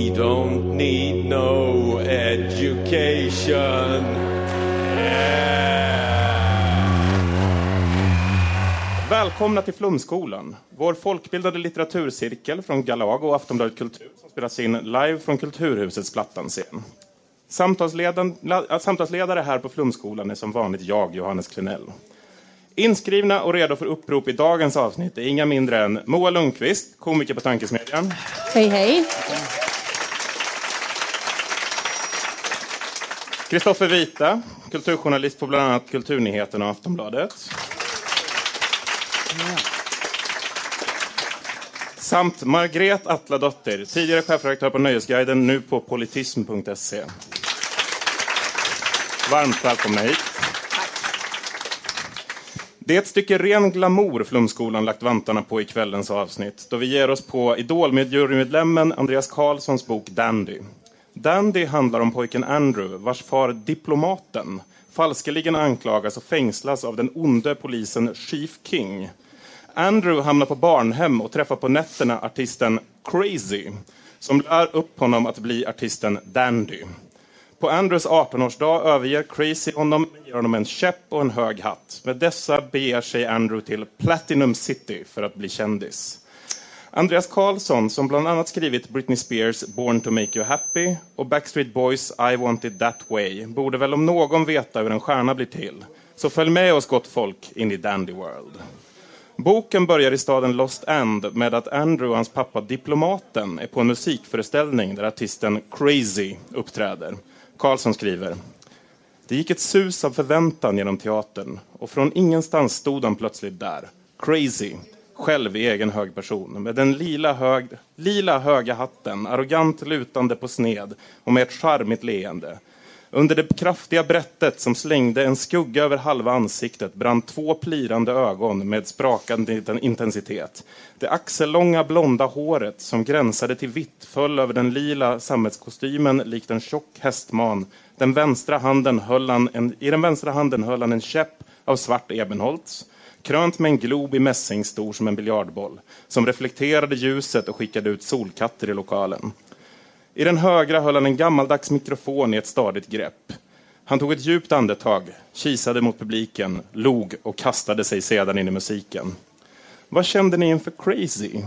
We don't need no education. Välkomna till Flumskolan, vår folkbildade litteraturcirkel från Galago och Aftonbladet Kultur som spelas in live från Kulturhusets Plattanscen. Samtalsledare här på Flumskolan är som vanligt jag, Johannes Klenell. Inskrivna och redo för upprop i dagens avsnitt är inga mindre än Moa Lundqvist, komiker på Tankesmedjan. Hej, hej. Kristoffer Vita, kulturjournalist på bland annat Kulturnyheterna och Aftonbladet. Samt Margret Atladotter, tidigare chefredaktör på Nöjesguiden, nu på politism.se. Varmt välkomna hit. Det är ett stycke ren glamour Flumskolan lagt vantarna på i kvällens avsnitt, då vi ger oss på Idol-jurymedlemmen Andreas Karlssons bok Dandy. Dandy handlar om pojken Andrew, vars far Diplomaten falskeligen anklagas och fängslas av den onde polisen Chief King. Andrew hamnar på barnhem och träffar på nätterna artisten Crazy, som lär upp honom att bli artisten Dandy. På Andrews 18-årsdag överger Crazy honom och ger honom en käpp och en hög hatt. Med dessa beger sig Andrew till Platinum City för att bli kändis. Andreas Karlsson, som bland annat skrivit Britney Spears Born to make you happy och Backstreet Boys I want it that way, borde väl om någon veta hur en stjärna blir till. Så följ med oss gott folk in i Dandy World. Boken börjar i staden Lost End med att Andrew och hans pappa Diplomaten är på en musikföreställning där artisten Crazy uppträder. Karlsson skriver. Det gick ett sus av förväntan genom teatern och från ingenstans stod han plötsligt där. Crazy, själv i egen hög person, med den lila, hög, lila höga hatten, arrogant lutande på sned och med ett charmigt leende. Under det kraftiga brättet som slängde en skugga över halva ansiktet brann två plirande ögon med sprakande intensitet. Det axellånga blonda håret som gränsade till vitt föll över den lila sammetskostymen likt en tjock hästman. Den vänstra handen höll han en, I den vänstra handen höll han en käpp av svart ebenholts krönt med en glob i mässing stor som en biljardboll som reflekterade ljuset och skickade ut solkatter i lokalen. I den högra höll han en gammaldags mikrofon i ett stadigt grepp. Han tog ett djupt andetag, kisade mot publiken, log och kastade sig sedan in i musiken. Vad kände ni inför Crazy?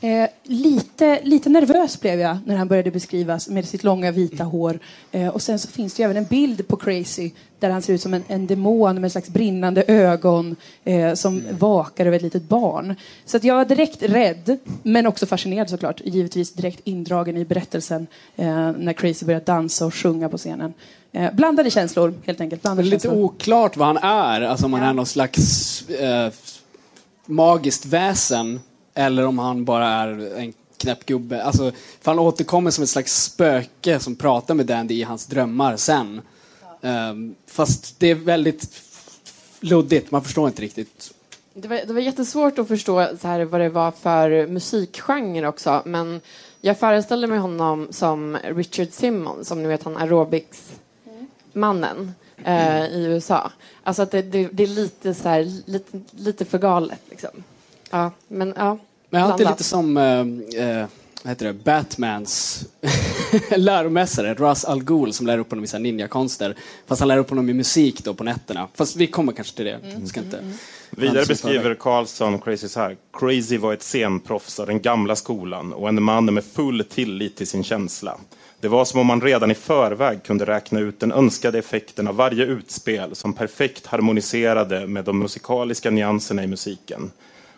Eh, lite, lite nervös blev jag när han började beskrivas med sitt långa vita hår. Eh, och sen så finns det ju även en bild på Crazy där han ser ut som en, en demon med slags brinnande ögon eh, som vakar över ett litet barn. Så att jag var direkt rädd, men också fascinerad såklart. Givetvis direkt indragen i berättelsen eh, när Crazy börjar dansa och sjunga på scenen. Eh, blandade känslor, helt enkelt. Blandade lite känslor. oklart vad han är, alltså om han Ja. är någon slags eh, magiskt väsen eller om han bara är en knäpp gubbe. Alltså, för han återkommer som ett slags spöke som pratar med Dandy i hans drömmar sen. Ehm, fast det är väldigt luddigt, man förstår inte riktigt. Det var, det var jättesvårt att förstå så här, vad det var för musikgenre också. Men jag föreställer mig honom som Richard Simmons, som ni vet han aerobics-mannen eh, i USA. Alltså att det, det, det är lite, så här, lite, lite för galet. Liksom. Ja, men ja. Men han är lite som eh, eh, vad heter det, Batmans läromästare, Ras Al Ghul, som lär upp honom vissa ninjakonster. Fast han lär upp honom i musik då på nätterna. Fast vi kommer kanske till det. Mm. Ska inte... Vidare Hans beskriver förväg. Karlsson Crazy så här. Crazy var ett scenproffs av den gamla skolan och en man med full tillit till sin känsla. Det var som om man redan i förväg kunde räkna ut den önskade effekten av varje utspel som perfekt harmoniserade med de musikaliska nyanserna i musiken.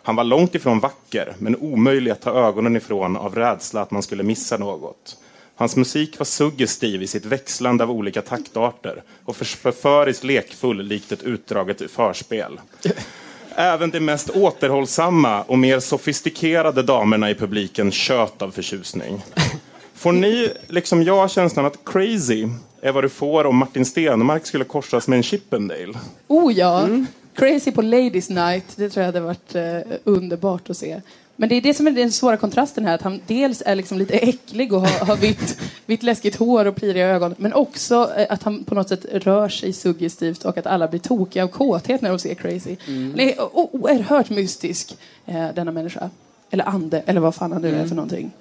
Han var långt ifrån vacker, men omöjlig att ta ögonen ifrån av rädsla att man skulle missa något. Hans musik var suggestiv i sitt växlande av olika taktarter och för- förföriskt lekfull likt ett utdraget förspel. Även de mest återhållsamma och mer sofistikerade damerna i publiken tjöt av förtjusning. Får ni, liksom jag, känslan att crazy är vad du får om Martin Stenmark skulle korsas med en Chippendale? Oh ja! Crazy på Ladies Night, det tror jag hade varit eh, underbart att se. Men det är det som är den svåra kontrasten här, att han dels är liksom lite äcklig och har, har vitt, vitt läskigt hår och pliriga ögon, men också eh, att han på något sätt rör sig suggestivt och att alla blir tokiga av kåthet när de ser Crazy. Han är oerhört mystisk, eh, denna människa. Eller ande, eller vad fan han nu är för någonting.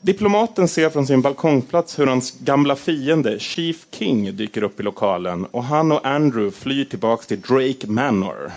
Diplomaten ser från sin balkongplats hur hans gamla fiende Chief King dyker upp i lokalen och han och Andrew flyr tillbaks till Drake Manor.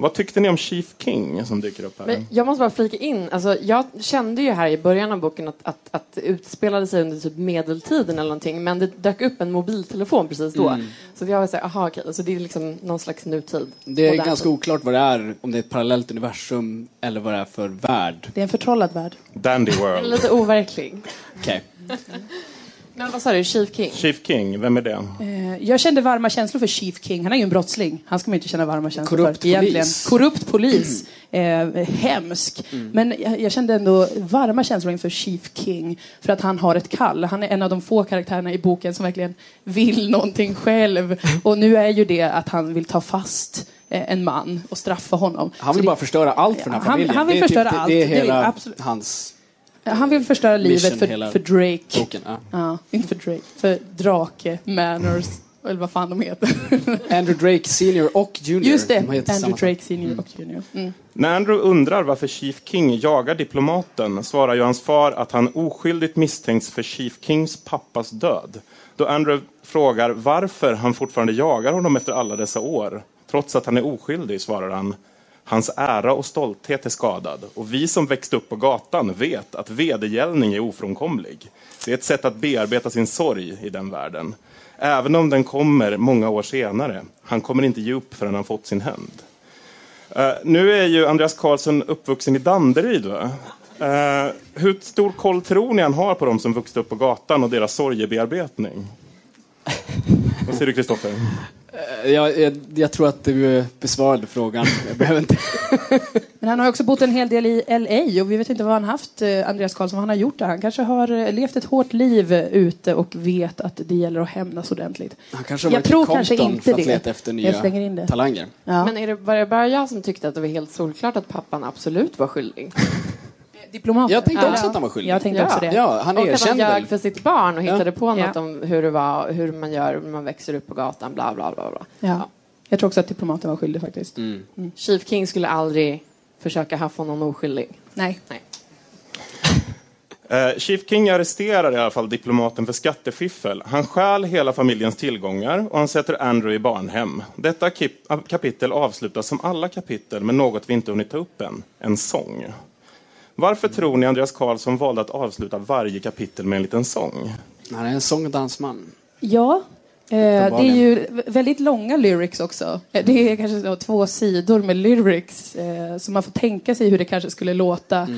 Vad tyckte ni om Chief King som dyker upp här? Men jag måste bara flika in, alltså, jag kände ju här i början av boken att, att, att det utspelade sig under typ medeltiden eller någonting, men det dök upp en mobiltelefon precis då. Så jag var såhär, aha okej, så det är liksom någon slags nutid. Det är ganska tid. oklart vad det är, om det är ett parallellt universum eller vad det är för värld. Det är en förtrollad värld. Dandy World. Lite overklig. Okej. Men vad sa du, Chief King? Chief King, vem är det? Eh, Jag kände varma känslor för Chief King. Han är ju en brottsling. Han ska man inte känna varma känslor Korrupt för. Egentligen. polis. Korrupt polis. Eh, hemsk. Men jag, jag kände ändå varma känslor inför Chief King. För att han har ett kall. Han är en av de få karaktärerna i boken som verkligen vill någonting själv. Och nu är ju det att han vill ta fast eh, en man och straffa honom. Han vill det- bara förstöra allt för den här Han- familjen. han vill det är förstöra typ, allt. Det, det är Det hela absolut. hans Han vill förstöra livet för, för Drake. boken. Ja. Ja, inte för Drake. För Drake, Manners, eller vad fan de heter. Andrew Drake senior och junior. Just det, De Andrew Drake senior och junior. Mm. När Andrew undrar varför Chief King jagar diplomaten svarar ju hans far att han oskyldigt misstänks för Chief Kings pappas död. Då Andrew frågar varför han fortfarande jagar honom efter alla dessa år, trots att han är oskyldig, svarar han Hans ära och stolthet är skadad och vi som växte upp på gatan vet att vedergällning är ofrånkomlig. Det är ett sätt att bearbeta sin sorg i den världen. Även om den kommer många år senare. Han kommer inte ge upp förrän han fått sin hämnd. Uh, nu är ju Andreas Karlsson uppvuxen i Danderyd. Va? Uh, hur stor koll tror ni han har på de som vuxit upp på gatan och deras sorgebearbetning? Vad säger du Kristoffer? Jag, jag, jag tror att du besvarade frågan. Jag behöver inte... Men han har också bott en hel del i LA och vi vet inte vad han haft, eh, Andreas Karlsson, vad han har gjort där. Han kanske har eh, levt ett hårt liv eh, ute och vet att det gäller att hämnas ordentligt. Han kanske har Jag tror kanske inte för att leta efter Jag slänger nya in det. talanger. Ja. Men är det, var det bara jag som tyckte att det var helt solklart att pappan absolut var skyldig? Diplomat. Jag tänkte Ja. också att han var skyldig. Jag tänkte Ja. också det. Ja, han och att han ljög väl. för sitt barn och hittade på Ja. något om hur det var, hur man gör när man växer upp på gatan, bla bla bla. bla. Ja. Jag tror också att diplomaten var skyldig faktiskt. Mm. Chief King skulle aldrig försöka haffa någon oskyldig. Nej. Nej. Eh, Chief King arresterar i alla fall diplomaten för skattefiffel. Han stjäl hela familjens tillgångar och han sätter Andrew i barnhem. Detta kapitel avslutas som alla kapitel med något vi inte hunnit ta upp än. En sång. Varför tror ni Andreas Karlsson valde att avsluta varje kapitel med en liten sång? Han är en sång och dansman. Ja. Eh, det är ju väldigt långa lyrics också. Eh, Det är kanske så två sidor med lyrics. Eh, så man får tänka sig hur det kanske skulle låta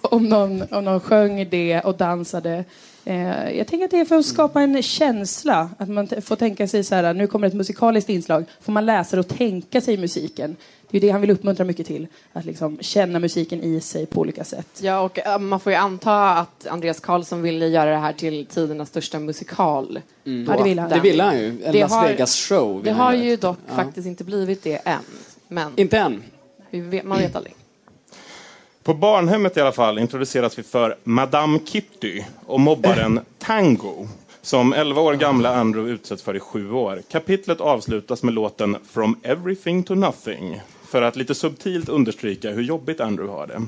om, någon, om någon sjöng det och dansade. Eh, jag tänker att det är för att skapa en känsla. Att man får tänka sig så här, nu kommer ett musikaliskt inslag. Får man läsa och tänka sig musiken. Det är ju det han vill uppmuntra mycket till. Att liksom känna musiken i sig på olika sätt. Ja, och äh, man får ju anta att Andreas Karlsson ville göra det här till tidernas största musikal. Ja, det vill han. Det ville han ju. En Det Las har- Vegas-show. Det har ju dock Ja. faktiskt inte blivit det än. Men Inte än. vet, man vet aldrig. På barnhemmet i alla fall introduceras vi för Madame Kitty och mobbaren Tango som 11 år gamla Andrew utsätts för i sju år. Kapitlet avslutas med låten From Everything to Nothing för att lite subtilt understryka hur jobbigt Andrew har det.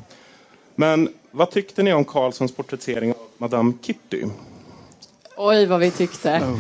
Men vad tyckte ni om Carlsons porträttering av Madame Kitty? Oj, vad vi tyckte.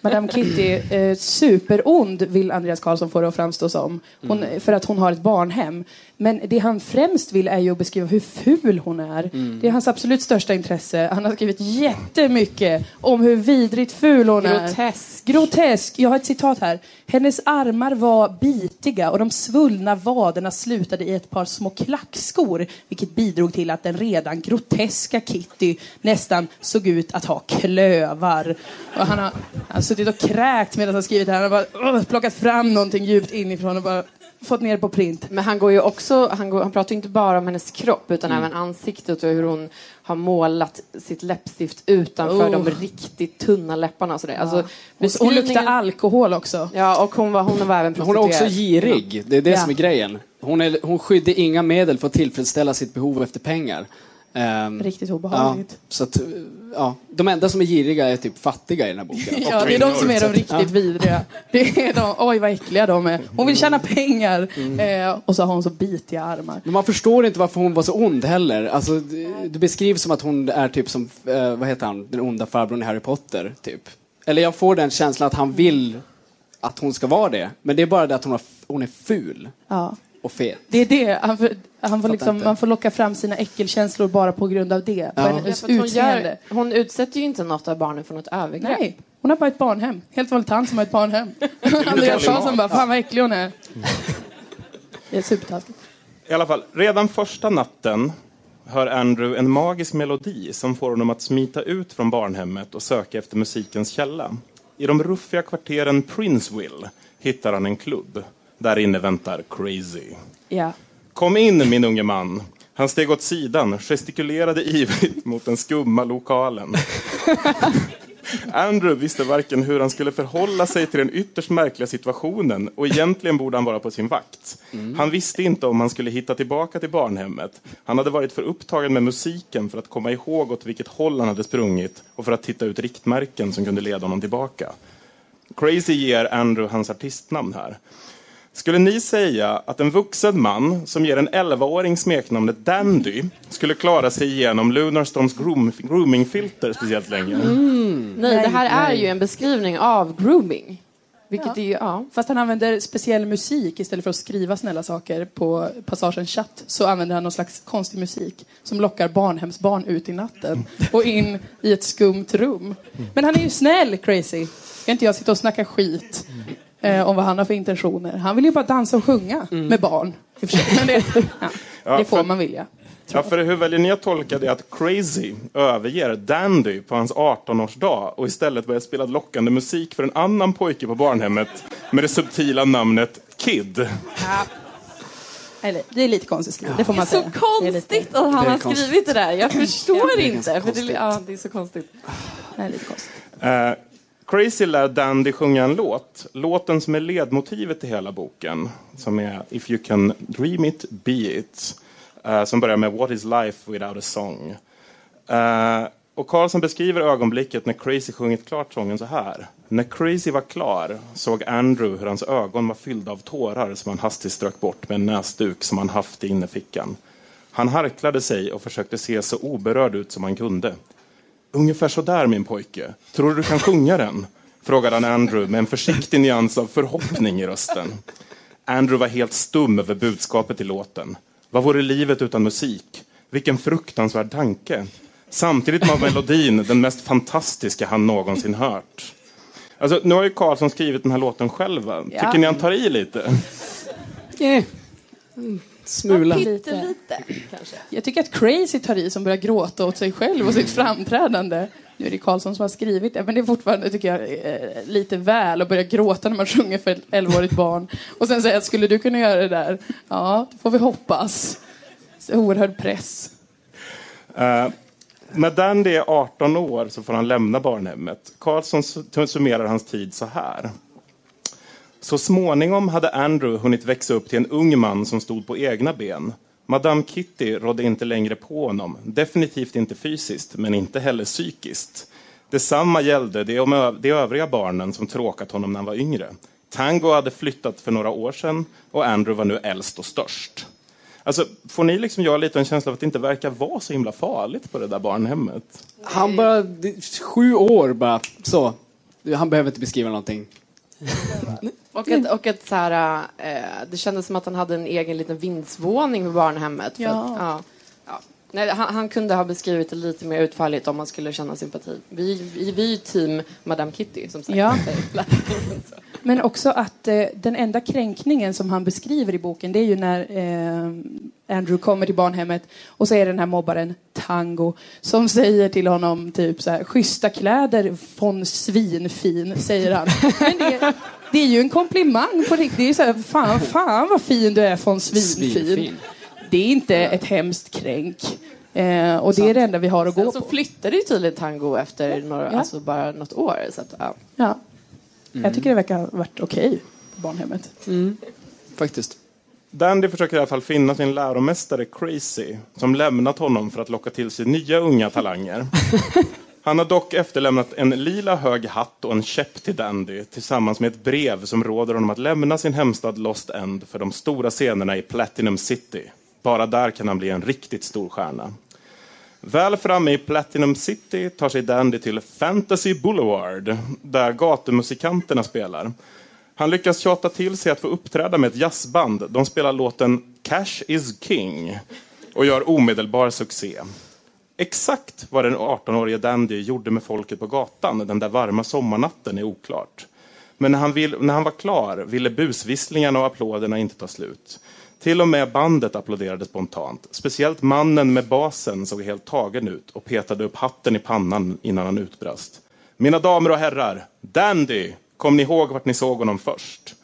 Madame Kitty, eh, superond vill Andreas Karlsson få det att framstå som. Hon, För att hon har ett barnhem. Men det han främst vill är ju att beskriva hur ful hon är. Det är hans absolut största intresse. Han har skrivit jättemycket om hur vidrigt ful hon är. Grotesk. Grotesk. Jag har ett citat här. Hennes armar var bitiga och de svullna vaderna slutade i ett par små klackskor vilket bidrog till att den redan groteska Kitty nästan såg ut att ha klövar. Och han har, han har suttit och kräkt medan han skrivit det här. Han har bara uh, plockat fram någonting djupt inifrån och bara fått ner på print. Men han går ju också, han, går, han pratar ju inte bara om hennes kropp utan även ansiktet och hur hon har målat sitt läppstift utanför Oh. de riktigt tunna läpparna och sådär. Alltså, Hon, hon luktar beskrivningen- alkohol också. Ja, och hon var, hon var även Men hon är också prostituerad. girig. Det är det Ja. som är grejen. Hon, är, hon skydde inga medel för att tillfredsställa sitt behov efter pengar. Ehm, Riktigt ja, obehagligt. så att, ja, de enda som är giriga är typ fattiga i den här boken. Ja, det är de som är de riktigt vidriga. Det är de, oj vad äckliga de är. Hon vill tjäna pengar eh, och så har hon så bitiga armar. Men man förstår inte varför hon var så ond heller. Alltså, det, det beskrivs som att hon är typ som, eh, vad heter han, den onda farbrorn i Harry Potter, typ. Eller jag får den känslan att han vill att hon ska vara det. Men det är bara det att hon, har, hon är ful Ja. Och fet. Det är det. Han får, han får liksom, man får locka fram sina äckelkänslor bara på grund av det. Ja. Ja, hon, utseende. gör, hon utsätter ju inte något av barnen för något övergrepp. Nej, hon har bara ett barnhem. Helt vanlig tant som har ett barnhem. Andreas Karlsson bara, fan vad äcklig hon är. Det är supertaskigt. I alla fall, redan första natten hör Andrew en magisk melodi som får honom att smita ut från barnhemmet och söka efter musikens källa. I de ruffiga kvarteren Princeville hittar han en klubb. Där inne väntar Crazy. Ja. Kom in, min unge man. Han steg åt sidan, gestikulerade ivrigt mot den skumma lokalen. Andrew visste varken hur han skulle förhålla sig till den ytterst märkliga situationen och egentligen borde han vara på sin vakt. Han visste inte om han skulle hitta tillbaka till barnhemmet. Han hade varit för upptagen med musiken för att komma ihåg åt vilket håll han hade sprungit och för att titta ut riktmärken som kunde leda honom tillbaka. Crazy ger Andrew hans artistnamn här. Skulle ni säga att en vuxen man som ger en 11-åring smeknamnet Dandy skulle klara sig igenom Lunarstorms groom, groomingfilter speciellt länge? Nej, det här är ju en beskrivning av grooming. Vilket är ju, ja. Fast han använder speciell musik istället för att skriva snälla saker på passagen chatt så använder han någon slags konstig musik som lockar barnhemsbarn ut i natten och in i ett skumt rum. Men han är ju snäll, crazy. Ska inte jag sitta och snacka skit eh, om vad han har för intentioner? Han vill ju bara dansa och sjunga med barn. Men det, ja, Ja, det får för- man vilja. Ja, för hur väljer ni att tolka det att Crazy överger Dandy på hans 18-årsdag och istället börjar spela lockande musik för en annan pojke på barnhemmet med det subtila namnet Kid? Eller, det är lite konstigt skrivet, det får man Så säga. Det är lite- konstigt att han Det är har skrivit det där. Jag förstår det är inte. För det, ja, det är så konstigt. Det är lite konstigt. Eh, Crazy lär Dandy sjunga en låt. Låten som är ledmotivet till hela boken. Som är If you can dream it, be it. Uh, som börjar med What is life without a song. Uh, och Carlson beskriver ögonblicket när Crazy sjungit klart sången så här. När Crazy var klar såg Andrew hur hans ögon var fyllda av tårar som han hastigt strök bort med en näsduk som han haft i innerfickan. Han harklade sig och försökte se så oberörd ut som han kunde. Ungefär så där min pojke. Tror du du kan sjunga den? Frågade han Andrew med en försiktig nyans av förhoppning i rösten. Andrew var helt stum över budskapet i låten. Vad vore livet utan musik? Vilken fruktansvärd tanke. Samtidigt var melodin den mest fantastiska han någonsin hört. Alltså, nu har ju Karlsson skrivit den här låten själv. va? Tycker Ja. ni han tar i lite? Mm, smula. Pyttelite, kanske. Jag tycker att Crazy tar i som börjar gråta åt sig själv och sitt framträdande. Nu är det Karlsson som har skrivit det, men det är fortfarande tycker jag, eh, lite väl att börja gråta när man sjunger för ett 11-årigt barn. Och sen säga att skulle du kunna göra det där? Ja, det får vi hoppas. Så oerhörd press. Eh, när Dandy är 18 år så får han lämna barnhemmet. Karlsson su- summerar hans tid så här. Så småningom hade Andrew hunnit växa upp till en ung man som stod på egna ben. Madame Kitty rådde inte längre på honom. Definitivt inte fysiskt, men inte heller psykiskt. Detsamma gällde de, om ö- de övriga barnen som tråkat honom när han var yngre. Tango hade flyttat för några år sedan och Andrew var nu äldst och störst. Alltså, får ni liksom göra lite en känsla av att det inte verkar vara så himla farligt på det där barnhemmet? Han bara, sju år bara, så. Han behöver inte beskriva någonting. Och att, och att så här, eh, det kändes som att han hade en egen liten vindsvåning vid barnhemmet. För Ja. Att, ja, ja. Nej, han, han kunde ha beskrivit det lite mer utförligt om man skulle känna sympati. Vi, vi, vi är team Madame Kitty, som sagt. Ja. Men också att eh, den enda kränkningen som han beskriver i boken det är ju när eh, Andrew kommer till barnhemmet och så är den här mobbaren Tango som säger till honom typ så här schyssta kläder von svinfin säger han. Men det, det är ju en komplimang på riktigt. Det är så här, fan, fan vad fin du är von svinfin. Svinfin. Det är inte ett hemskt kränk. Eh, och det är det enda vi har att gå Sen så på. flyttade ju tydligen Tango efter några, Ja. alltså bara något år. Så att, ja. Ja. Jag tycker det verkar ha varit okej på barnhemmet. Faktiskt. Dandy försöker i alla fall finna sin läromästare Crazy, som lämnat honom för att locka till sig nya unga talanger. Han har dock efterlämnat en lila hög hatt och en käpp till Dandy tillsammans med ett brev som råder honom att lämna sin hemstad Lost End för de stora scenerna i Platinum City. Bara där kan han bli en riktigt stor stjärna. Väl framme i Platinum City tar sig Dandy till Fantasy Boulevard där gatumusikanterna spelar. Han lyckas tjata till sig att få uppträda med ett jazzband. De spelar låten Cash is King och gör omedelbar succé. Exakt vad den 18-årige Dandy gjorde med folket på gatan den där varma sommarnatten är oklart. Men när han, vill, när han var klar ville busvisslingarna och applåderna inte ta slut. Till och med bandet applåderade spontant. Speciellt mannen med basen såg helt tagen ut och petade upp hatten i pannan innan han utbrast. Mina damer och herrar, Dandy! Kom ni ihåg vart ni såg honom först?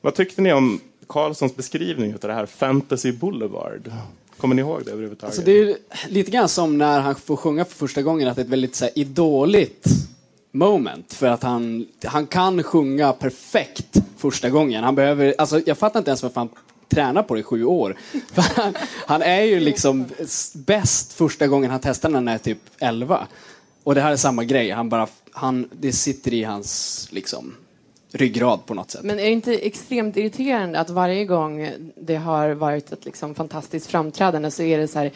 Vad tyckte ni om Carlsons beskrivning av det här Fantasy Boulevard? Kommer ni ihåg det överhuvudtaget? Alltså det är lite grann som när han får sjunga för första gången att det är ett väldigt så här, idoligt moment. För att han, han kan sjunga perfekt första gången. Han behöver, alltså, jag fattar inte ens varför han tränar på det i sju år. Han, han är ju liksom bäst första gången han testar när han är typ 11. Och det här är samma grej. Han bara, han, det sitter i hans liksom, ryggrad på något sätt. Men är det inte extremt irriterande att varje gång det har varit ett liksom fantastiskt framträdande så är det så här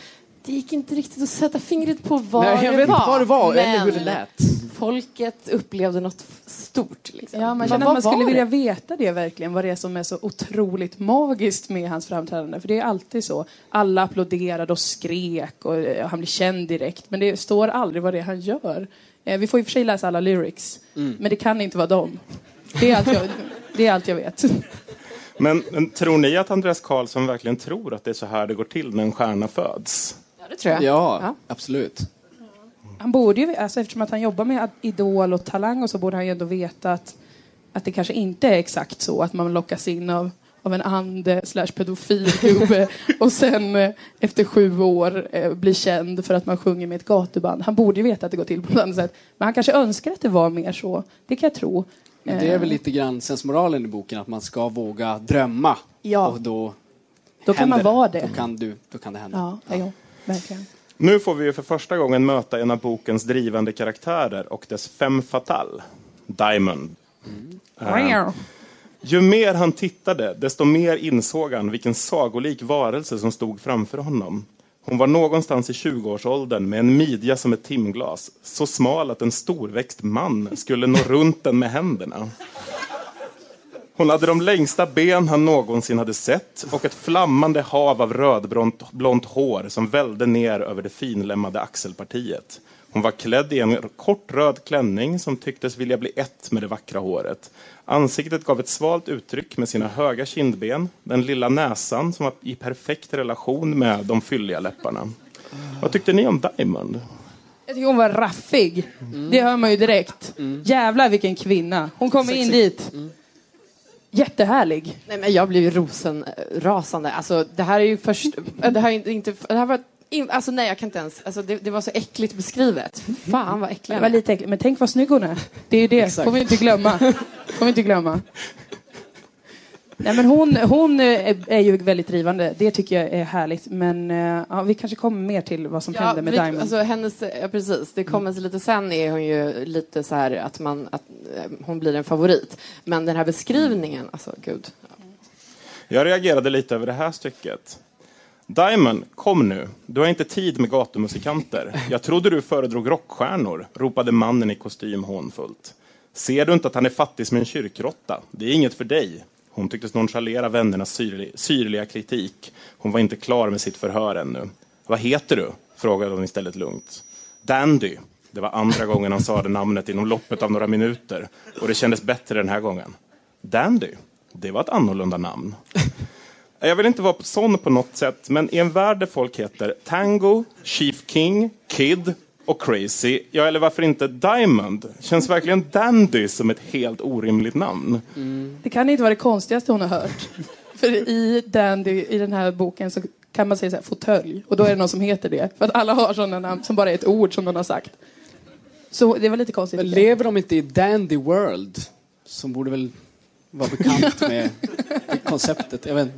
det gick inte riktigt att sätta fingret på vad Nej, jag det vet var. inte vad det var men eller hur det lät. Folket upplevde något stort. Liksom. Ja, man känner att man skulle var vilja det? veta det verkligen, vad det är som är så otroligt magiskt med hans framträdande. För det är alltid så. Alla applåderade och skrek och eh, han blir känd direkt. Men det står aldrig vad det är han gör. Eh, vi får i och för sig läsa alla lyrics, Mm. men det kan inte vara dem. Det är allt jag, det är allt jag vet. Men, men tror ni att Andreas Karlsson verkligen tror att det är så här det går till när en stjärna föds? Ja, det tror jag. Ja, absolut. Han borde ju, alltså eftersom att han jobbar med Idol och Talang och så borde han ju ändå veta att, att det kanske inte är exakt så att man lockas in av, av en ande slash pedofilgubbe och sen eh, efter sju år eh, blir känd för att man sjunger med ett gatuband. Han borde ju veta att det går till på ett annat sätt. Men han kanske önskar att det var mer så. Det kan jag tro. Men det är väl lite grann sensmoralen i boken, att man ska våga drömma. Ja. Och då Då kan man vara det. Då kan, du, då kan det hända. Ja, ja, ja, verkligen. Nu får vi för första gången möta en av bokens drivande karaktärer och dess femme fatale, Diamond. Eh, Ju mer han tittade, desto mer insåg han vilken sagolik varelse som stod framför honom. Hon var någonstans i 20-årsåldern med en midja som ett timglas, så smal att en storväxt man skulle nå runt den med händerna. Hon hade de längsta ben han någonsin hade sett och ett flammande hav av rödblont hår som vällde ner över det finlemmade axelpartiet. Hon var klädd i en kort röd klänning som tycktes vilja bli ett med det vackra håret. Ansiktet gav ett svalt uttryck med sina höga kindben, den lilla näsan som var i perfekt relation med de fylliga läpparna. Vad tyckte ni om Diamond? Jag tycker hon var raffig. Det hör man ju direkt. Jävlar vilken kvinna. Hon kommer in dit. Jättehärlig. Nej, men jag blev ju rosenrasande. Alltså, det här är ju först... Det här, är inte, det här var... In, alltså nej, jag kan inte ens... Alltså, det, det var så äckligt beskrivet. Fan vad äcklig Det var lite äckligt. Men tänk vad snygg hon är. Det är ju det. Exakt. får vi inte glömma. får vi inte glömma. Nej, men hon, hon eh, är, är ju väldigt drivande. Det tycker jag är härligt. Men eh, ja, vi kanske kommer mer till vad som Ja, hände med vi, Diamond. alltså, hennes, ja, precis. Det kommer sig lite sen är hon ju lite så här att, man, att eh, hon blir en favorit. Men den här beskrivningen, alltså gud. Jag reagerade lite över det här stycket. Diamond, kom nu. Du har inte tid med gatumusikanter. Jag trodde du föredrog rockstjärnor, ropade mannen i kostym hånfullt. Ser du inte att han är fattig som en kyrkråtta? Det är inget för dig. Hon tycktes nonchalera vännernas syrlig, syrliga kritik. Hon var inte klar med sitt förhör ännu. Vad heter du? frågade hon istället lugnt. Dandy. Det var andra gången han sa det namnet inom loppet av några minuter. Och det kändes bättre den här gången. Dandy. Det var ett annorlunda namn. Jag vill inte vara sån på något sätt, men i en värld där folk heter Tango, Chief King, Kid och Crazy, ja eller varför inte Diamond, känns verkligen Dandy som ett helt orimligt namn. Det kan inte vara det konstigaste hon har hört. För i Dandy, i den här boken, så kan man säga så här, fåtölj. Och då är det någon som heter det. För att alla har sådana namn som bara är ett ord som någon har sagt. Så det var lite konstigt. Men lever de inte i Dandy World? Som borde väl vara bekant med det konceptet. Jag vet.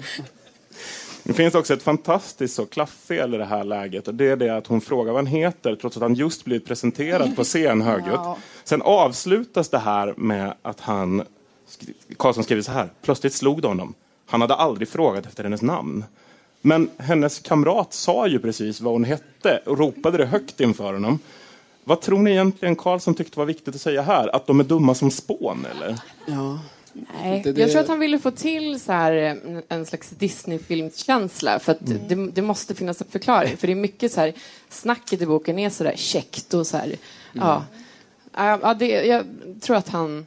Det finns också ett fantastiskt så klafffel i det här läget och det är det att hon frågar vad han heter trots att han just blivit presenterad på scen högljutt. Ja. Sen avslutas det här med att han, Karlsson skriver så här, plötsligt slog det honom. Han hade aldrig frågat efter hennes namn. Men hennes kamrat sa ju precis vad hon hette och ropade det högt inför honom. Vad tror ni egentligen Karlsson tyckte var viktigt att säga här? Att de är dumma som spån eller? Ja. Nej, Det- jag tror att han ville få till så här, en- en slags Disney-filmskänsla. För att det, det måste finnas en förklaring. För det är mycket så här, snacket i boken är så där käckt och så här, ja. Ja, ja, det, jag tror att han...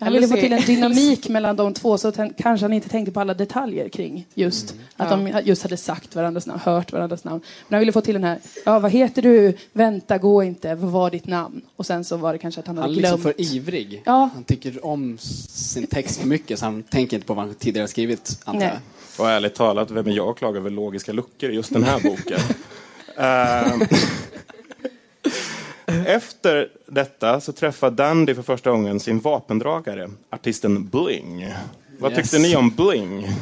Han ville få till en dynamik mellan de två så han, kanske han inte tänkte på alla detaljer kring just att de just hade sagt varandras namn, hört varandras namn. Men han ville få till den här, ja vad heter du, vänta gå inte, vad var ditt namn? Och sen så var det kanske att han Han hade är liksom glömt. för ivrig. Ja. Han tycker om sin text för mycket så han tänker inte på vad han tidigare har skrivit, antar jag. Nej. Och ärligt talat, vem är jag att klaga över logiska luckor i just den här boken? Ehm, Efter detta så träffar Dandy för första gången sin vapendragare, artisten Bling. Vad Yes. tyckte ni om Bling?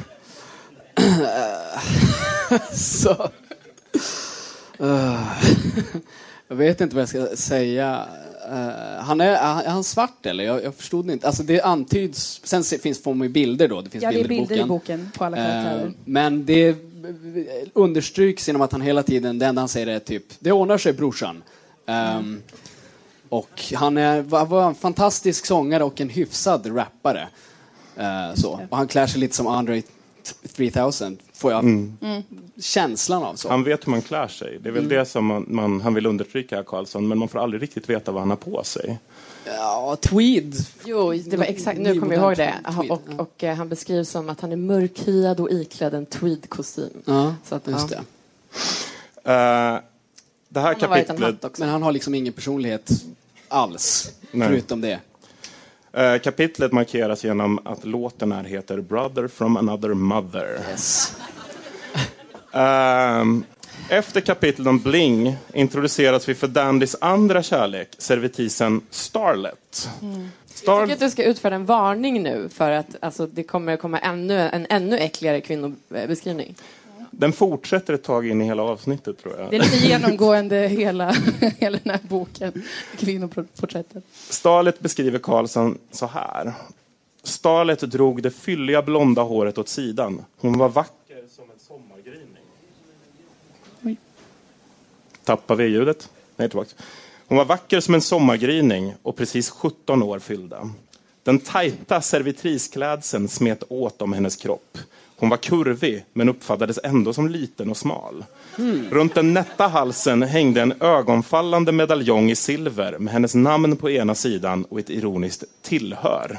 Så. Uh, jag vet inte vad jag ska säga. Uh, han är, är han svart eller? Jag, jag förstod inte. Alltså det antyds, sen se- finns, får man ju bilder då. Det finns Ja, det är bilder, bilder i boken på alla karaktärer. Eh, men det understryks genom att han hela tiden, det enda han säger är typ, det ordnar sig brorsan. Ehm, och han är, var, var en fantastisk sångare och en hyfsad rappare. Eh, så. Och han klär sig lite som Andre 3000, får jag känslan av. Så. Han vet hur man klär sig. Det är väl det som man, man, han vill understryka, Karlsson. Men man får aldrig riktigt veta vad han har på sig. Ja, tweed. Jo, det var exakt, nu kommer jag ihåg det. Och, ja. och eh, han beskrivs som att han är mörkhyad och iklädd en tweedkostym. Ja, Så att, just ja. det. Eh, det här kapitlet. Men han har liksom ingen personlighet alls, Nej. förutom det. eh, kapitlet markeras genom att låten här heter Brother from another mother. Yes. Ehm, efter kapitlet om Bling introduceras vi för Dandys andra kärlek, servitrisen Starlet. Jag Star- tycker att du ska utfärda en varning nu för att alltså, det kommer komma ännu, en ännu äckligare kvinnobeskrivning. Den fortsätter ett tag in i hela avsnittet tror jag. Det är lite genomgående hela, hela den här boken, kvinnoporträtten. Starlet beskriver Karlsson så här. Starlet drog det fylliga blonda håret åt sidan. Hon var vacker som en sommargryning. Oj. Tappar vi ljudet? Nej, tillbaka. Hon var vacker som en sommargryning och precis 17 år fyllda. Den tajta servitrisklädseln smet åt om hennes kropp. Hon var kurvig, men uppfattades ändå som liten och smal. Runt den nätta halsen hängde en ögonfallande medaljong i silver med hennes namn på ena sidan och ett ironiskt tillhör.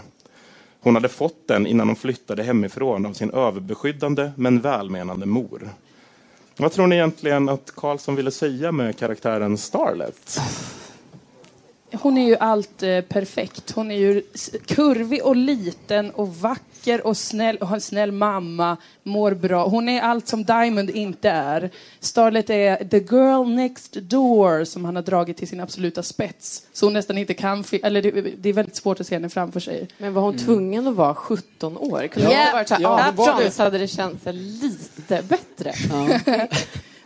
Hon hade fått den innan hon flyttade hemifrån av sin överbeskyddande men välmenande mor. Vad tror ni egentligen att Karlsson ville säga med karaktären Starlet? Hon är ju allt eh, perfekt. Hon är ju kurvig och liten och vacker och snäll och har en snäll mamma, mår bra. Hon är allt som Diamond inte är. Starlet är the girl next door som han har dragit till sin absoluta spets. Så hon nästan inte kan, eller det, det är väldigt svårt att se henne framför sig. Men var hon tvungen att vara 17 år? Kunde Ja. hon inte varit så här, Ja, det var 18 det. så hade det känts lite bättre.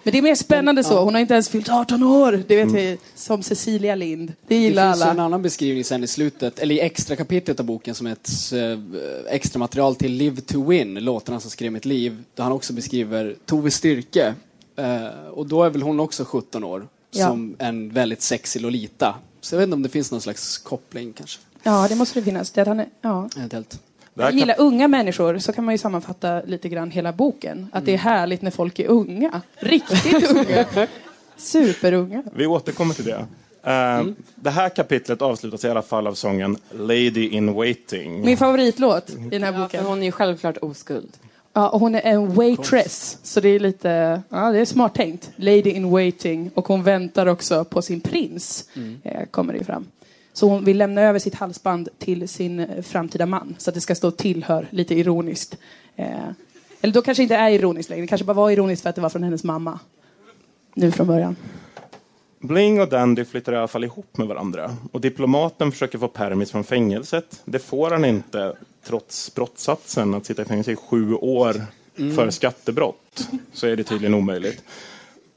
Men det är mer spännande så. Hon har inte ens fyllt 18 år. Det vet vi, som Cecilia Lind. Det Det gillar finns ju en alla. annan beskrivning sen i slutet, eller i extra kapitlet av boken som är ett eh, extra material till Live to Win, låtarna som skrev mitt liv, där han också beskriver Tove Styrke. Eh, och då är väl hon också 17 år, Ja. som en väldigt sexig Lolita. Så jag vet inte om det finns någon slags koppling kanske. Ja, det måste det finnas. Det är att han ja. Eventuellt. Jag gillar unga människor, så kan man ju sammanfatta lite grann hela boken. Att det är härligt när folk är unga. Riktigt unga. Superunga. Vi återkommer till det. Eh, Det här kapitlet avslutas i alla fall av sången Lady in waiting. Min favoritlåt i den här Ja, för boken. hon är ju självklart oskuld. Ja, och hon är en waitress, så det är lite ja, det är smart tänkt. Lady in waiting. Och hon väntar också på sin prins, eh, kommer det ju fram. Så hon vill lämna över sitt halsband till sin eh, framtida man, så att det ska stå tillhör, lite ironiskt. Eh, eller då kanske inte är ironiskt längre, det kanske bara var ironiskt för att det var från hennes mamma. Nu från början. Bling och Dandy flyttar i alla fall ihop med varandra. Och diplomaten försöker få permis från fängelset. Det får han inte trots brottssatsen att sitta i fängelse i sju år för skattebrott så är det tydligen omöjligt.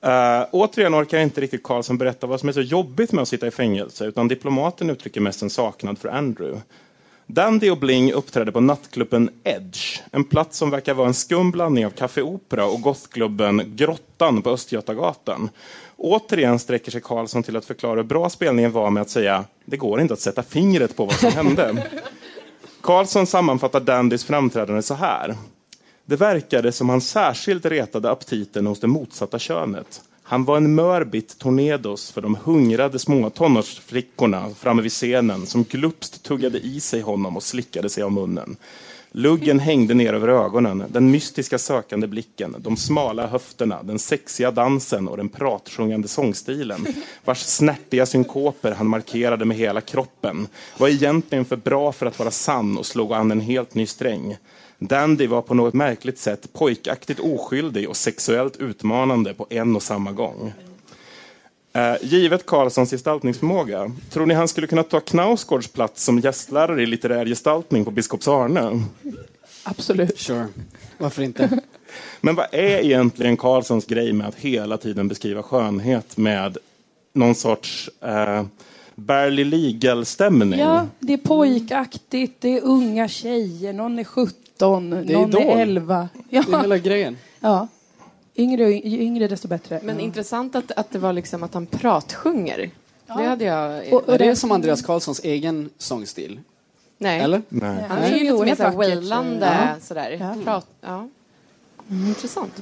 Uh, återigen orkar inte riktigt Karlsson berätta vad som är så jobbigt med att sitta i fängelse utan diplomaten uttrycker mest en saknad för Andrew. Dandy och Bling uppträdde på nattklubben Edge, en plats som verkar vara en skum blandning av Café Opera och gothklubben Grottan på Östgötagatan. Återigen sträcker sig Karlsson till att förklara hur bra spelningen var med att säga det går inte att sätta fingret på vad som hände. Karlsson sammanfattar Dandys framträdande så här. Det verkade som han särskilt retade aptiten hos det motsatta könet. Han var en mörbit tornedos för de hungrade små tonårsflickorna framme vid scenen som glupst tuggade i sig honom och slickade sig av munnen. Luggen hängde ner över ögonen, den mystiska sökande blicken, de smala höfterna, den sexiga dansen och den pratsjungande sångstilen, vars snärtiga synkoper han markerade med hela kroppen, var egentligen för bra för att vara sann och slog an en helt ny sträng. Dandy var på något märkligt sätt pojkaktigt oskyldig och sexuellt utmanande på en och samma gång. Eh, givet Karlssons gestaltningsförmåga, tror ni han skulle kunna ta Knausgårds plats som gästlärare i litterär gestaltning på Biskops Arne? Absolut. Sure. Varför inte? Men vad är egentligen Karlssons grej med att hela tiden beskriva skönhet med någon sorts eh, barely legal-stämning? Ja, det är pojkaktigt, det är unga tjejer, någon är 17, är någon Idol. är 11. Det är Ja, hela grejen. ja. Yngre, yngre desto bättre. Men ja. intressant att, att det var liksom att han pratsjunger. Det hade jag... Och- Är det som Andreas Karlssons egen sångstil? nej. Eller? Nej. Han är ju lite mer wailande Ja. sådär. Ja. Prat, ja. Mm, intressant.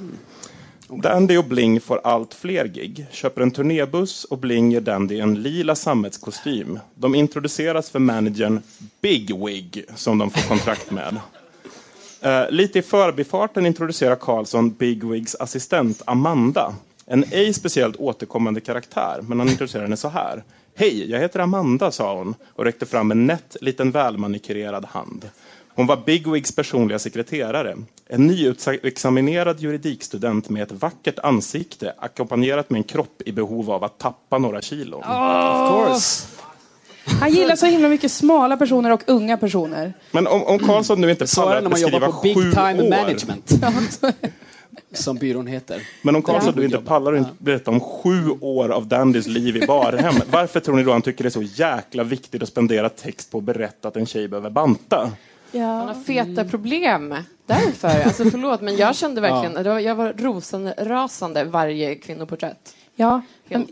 Dandy och Bling får allt fler gig, köper en turnébuss och Bling ger Dandy en lila sammetskostym. De introduceras för managern Big Wig som de får kontrakt med. Eh, lite i förbifarten introducerar Karlsson Big Wigs assistent Amanda. En ej speciellt återkommande karaktär, men han introducerar henne så här. Hej, jag heter Amanda, sa hon och räckte fram en nätt liten välmanikurerad hand. Hon var Bigwigs personliga sekreterare. En nyutexaminerad juridikstudent med ett vackert ansikte ackompanjerat med en kropp i behov av att tappa några kilon. Of course. Han gillar så himla mycket smala personer och unga personer. Men om, om Karlsson nu inte pallar att när man beskriva jobbar på Big sju Time år. Management. Som byrån heter. Men om Karlsson du inte pallar att berätta om sju år av Dandys liv i barhem, varför tror ni då han tycker det är så jäkla viktigt att spendera text på att berätta att en tjej behöver banta? Han Ja. har feta problem. Därför. Alltså förlåt, men jag kände verkligen... var- Jag var rosande, rasande varje kvinnoporträtt. Ja,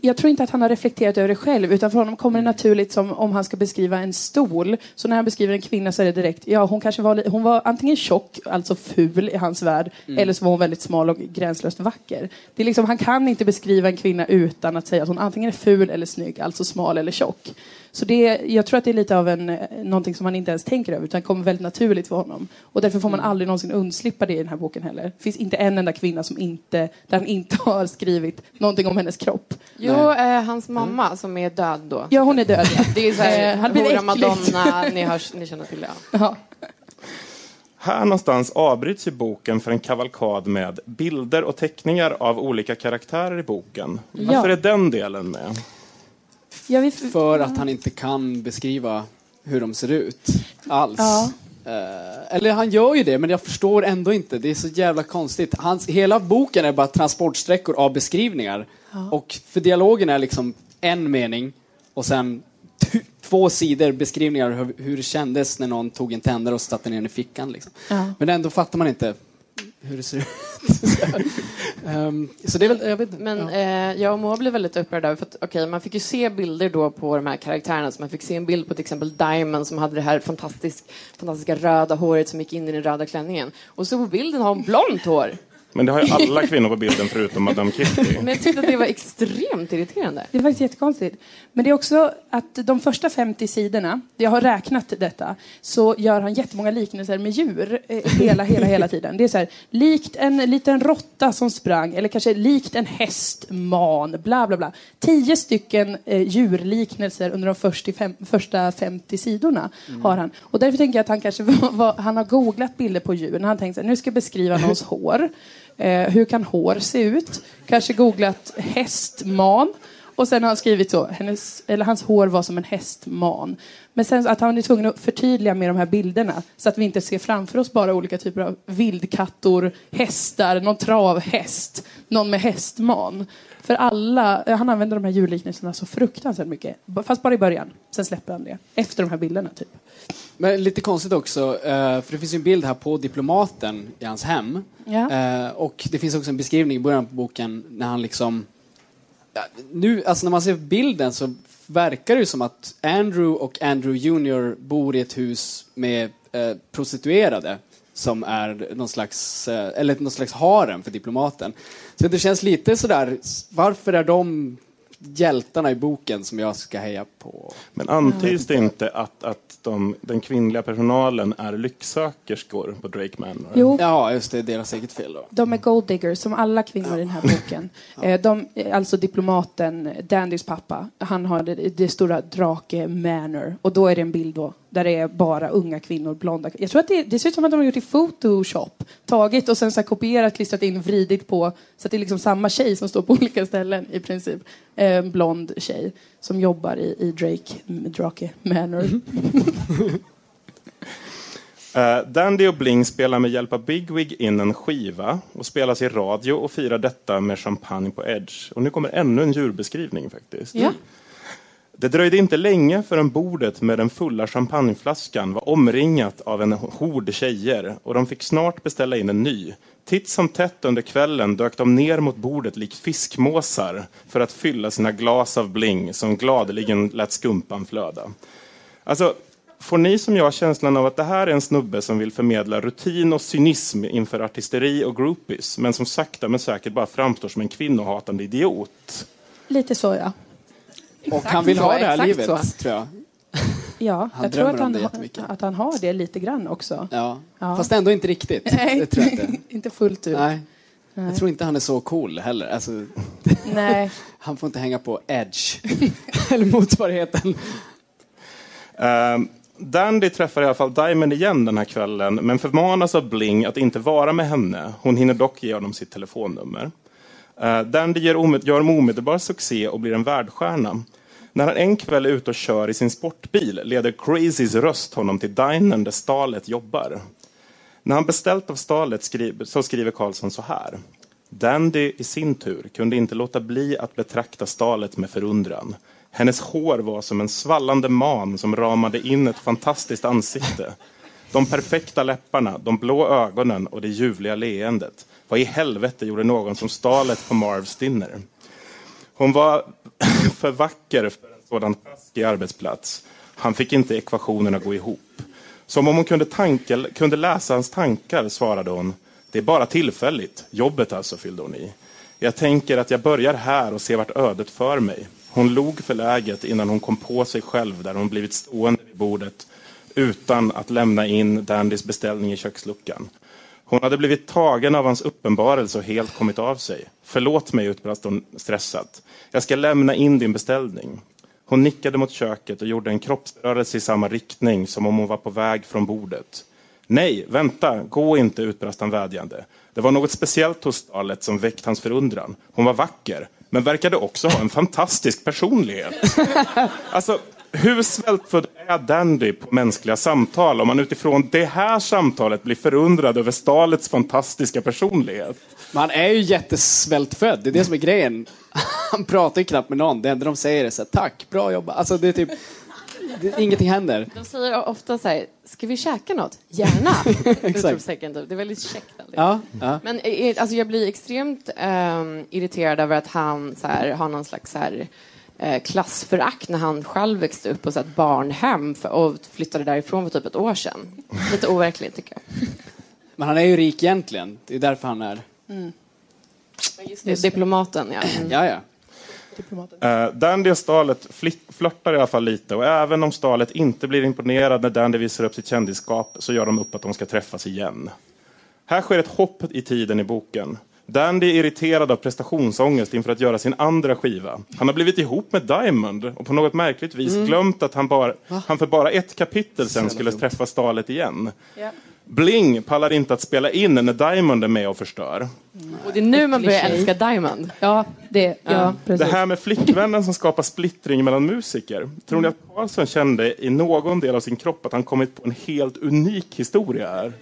jag tror inte att han har reflekterat över det själv utan för honom kommer det naturligt som om han ska beskriva en stol. Så när han beskriver en kvinna så är det direkt, ja hon kanske var, hon var antingen tjock, alltså ful i hans värld, eller så var hon väldigt smal och gränslöst vacker. Det är liksom, han kan inte beskriva en kvinna utan att säga att hon antingen är ful eller snygg, alltså smal eller tjock. Så det, jag tror att det är lite av en, eh, någonting som han inte ens tänker över utan kommer väldigt naturligt för honom. Och därför får man aldrig någonsin undslippa det i den här boken heller. Det finns inte en enda kvinna som inte, där han inte har skrivit någonting om hennes kropp. Jo, eh, hans mamma som är död då. Ja, hon är död. Ja. Det är så här, Eh, han blir Hora. Madonna, ni, hörs, ni känner till det. Ja. Ja. Här någonstans avbryts ju boken för en kavalkad med bilder och teckningar av olika karaktärer i boken. Varför Ja. är den delen med? Vill, För att han inte kan beskriva hur de ser ut alls. Ja. Eh, eller han gör ju det, men jag förstår ändå inte. Det är så jävla konstigt. Hans, hela boken är bara transportsträckor av beskrivningar. Och för dialogen är liksom en mening och sen två sidor beskrivningar hur, hur det kändes när någon tog en tändare och satte ner den i fickan. Liksom. Ja. Men ändå fattar man inte hur det ser ut. Ehm, så det är väl, jag vet. Men ja. eh, jag och Moa blev väldigt upprörda över för att okej, man fick ju se bilder då på de här karaktärerna. Så man fick se en bild på till exempel Diamond som hade det här fantastisk, fantastiska röda håret som gick in i den röda klänningen. Och så på bilden har hon blont hår. Men det har ju alla kvinnor på bilden förutom Madame Kitty. Men jag tyckte att det var extremt irriterande. Det är faktiskt jättekonstigt. Men det är också att de första 50 sidorna, jag har räknat detta, så gör han jättemånga liknelser med djur eh, hela, hela, hela tiden. Det är så här, likt en liten råtta som sprang, eller kanske likt en häst, man, bla bla bla. Tio stycken eh, djurliknelser under de första, fem, första 50 sidorna har han. Och därför tänker jag att han kanske var, var, han har googlat bilder på djur när han tänkt så här, nu ska jag beskriva någons hår. Eh, hur kan hår se ut? Kanske googlat hästman. Och sen har han skrivit så, hennes, eller hans hår var som en hästman. Men sen att han är tvungen att förtydliga med de här bilderna så att vi inte ser framför oss bara olika typer av vildkattor, hästar, någon travhäst, någon med hästman. För alla, eh, han använder de här djurliknelserna så fruktansvärt mycket. Fast bara i början. Sen släpper han det. Efter de här bilderna typ. Men lite konstigt också, eh, för det finns en bild här på diplomaten i hans hem. Ja. Eh, Och det finns också en beskrivning i början på boken när han liksom... Nu, alltså när man ser bilden så verkar det ju som att Andrew och Andrew Jr bor i ett hus med eh, prostituerade som är någon slags, eller någon slags harem för diplomaten. Så det känns lite sådär, varför är de hjältarna i boken som jag ska heja på? Men antyds det inte att, att de, den kvinnliga personalen är lycksökerskor på Drake Manor? Jo, Ja, just det, deras eget fel då. de är gold diggers som alla kvinnor i den här boken. Eh, De, alltså diplomaten, Dandys pappa, han har det, det stora Drake Manor. Och då är det en bild då där det är bara unga kvinnor, blonda. Jag tror att det, det ser ut som att de har gjort i Photoshop. Tagit och sen så kopierat, klistrat in, vridit på. Så att det är liksom samma tjej som står på olika ställen i princip. Eh, En blond tjej som jobbar i, i Drake, Drake Manor. Eh, Dandy och Bling spelar med hjälp av Bigwig in en skiva och spelas i radio och firar detta med champagne på Edge. Och nu kommer ännu en djurbeskrivning faktiskt. Ja. Det dröjde inte länge förrän bordet med den fulla champagneflaskan var omringat av en hord tjejer och de fick snart beställa in en ny. Titt som tätt under kvällen dök de ner mot bordet likt fiskmåsar för att fylla sina glas av bling som gladeligen lät skumpan flöda. Alltså, får ni som jag känslan av att det här är en snubbe som vill förmedla rutin och cynism inför artisteri och groupies men som sakta men säkert bara framstår som en kvinnohatande idiot? Lite så, ja. Och han vill ha det här livet, så. tror jag. Ja, Han jag tror att han, att han har det lite grann också. Ja. Ja. Fast ändå inte riktigt. Det tror jag inte. inte fullt ut. Nej. Jag tror inte han är så cool heller. Alltså, Nej. han får inte hänga på Edge. Eller motsvarigheten. Uh, Dandy träffar i alla fall Diamond igen den här kvällen men förmanas av Bling att inte vara med henne. Hon hinner dock ge honom sitt telefonnummer. Uh, Dandy gör, omed- gör omedelbar succé och blir en världsstjärna. När han en kväll är ute och kör i sin sportbil leder Crazys röst honom till dinern där Stalet jobbar. När han beställt av Stalet skriver, så skriver Karlsson så här. Dandy i sin tur kunde inte låta bli att betrakta Stalet med förundran. Hennes hår var som en svallande man som ramade in ett fantastiskt ansikte. De perfekta läpparna, de blå ögonen och det ljuvliga leendet. Vad i helvete gjorde någon som Stalet på Marvs dinner? Hon var för vacker för en sådan taskig arbetsplats. Han fick inte ekvationen att gå ihop. Som om hon kunde, tanka, kunde läsa hans tankar svarade hon. Det är bara tillfälligt. Jobbet alltså, fyllde hon i. Jag tänker att jag börjar här och ser vart ödet för mig. Hon log för läget innan hon kom på sig själv där hon blivit stående vid bordet utan att lämna in Dandys beställning i köksluckan. Hon hade blivit tagen av hans uppenbarelse och helt kommit av sig. Förlåt mig, utbrast hon stressat. Jag ska lämna in din beställning. Hon nickade mot köket och gjorde en kroppsrörelse i samma riktning som om hon var på väg från bordet. Nej, vänta, gå inte, utbrast han vädjande. Det var något speciellt hos Starlet som väckt hans förundran. Hon var vacker, men verkade också ha en fantastisk personlighet. Alltså, hur svältfödd är Dandy på mänskliga samtal om man utifrån det här samtalet blir förundrad över Stalets fantastiska personlighet? Men han är ju jättesvältfödd, det är det som är grejen. Han pratar ju knappt med någon, det enda de säger är så här, tack, bra jobbat. Alltså det är typ, det, ingenting händer. De säger ofta så här, ska vi käka något? Gärna! Utropstecken, typ. Det är väldigt käckt. alltid. Ja, ja. Men eh, alltså, jag blir extremt ehm, irriterad över att han så här, har någon slags så här, eh, klassförakt när han själv växte upp på ett barnhem för, och flyttade därifrån för typ ett år sedan. Lite overkligt tycker jag. Men han är ju rik egentligen, det är därför han är... Det är diplomaten, ja. Mm. Ja, ja. Uh, Dandy och Stalet flörtar i alla fall lite och även om Stalet inte blir imponerad när Dandy visar upp sitt kändisskap så gör de upp att de ska träffas igen. Här sker ett hopp i tiden i boken. Dandy är irriterad av prestationsångest inför att göra sin andra skiva. Han har blivit ihop med Diamond och på något märkligt vis glömt att han, bara, han för bara ett kapitel sen skulle träffa Stalet igen. Ja. Bling pallar inte att spela in när Diamond är med och förstör. Och det är nu man börjar älska Diamond. Ja, det, ja, Ja. precis. Det här med flickvännen som skapar splittring mellan musiker. Tror ni att Karlsson kände i någon del av sin kropp att han kommit på en helt unik historia här?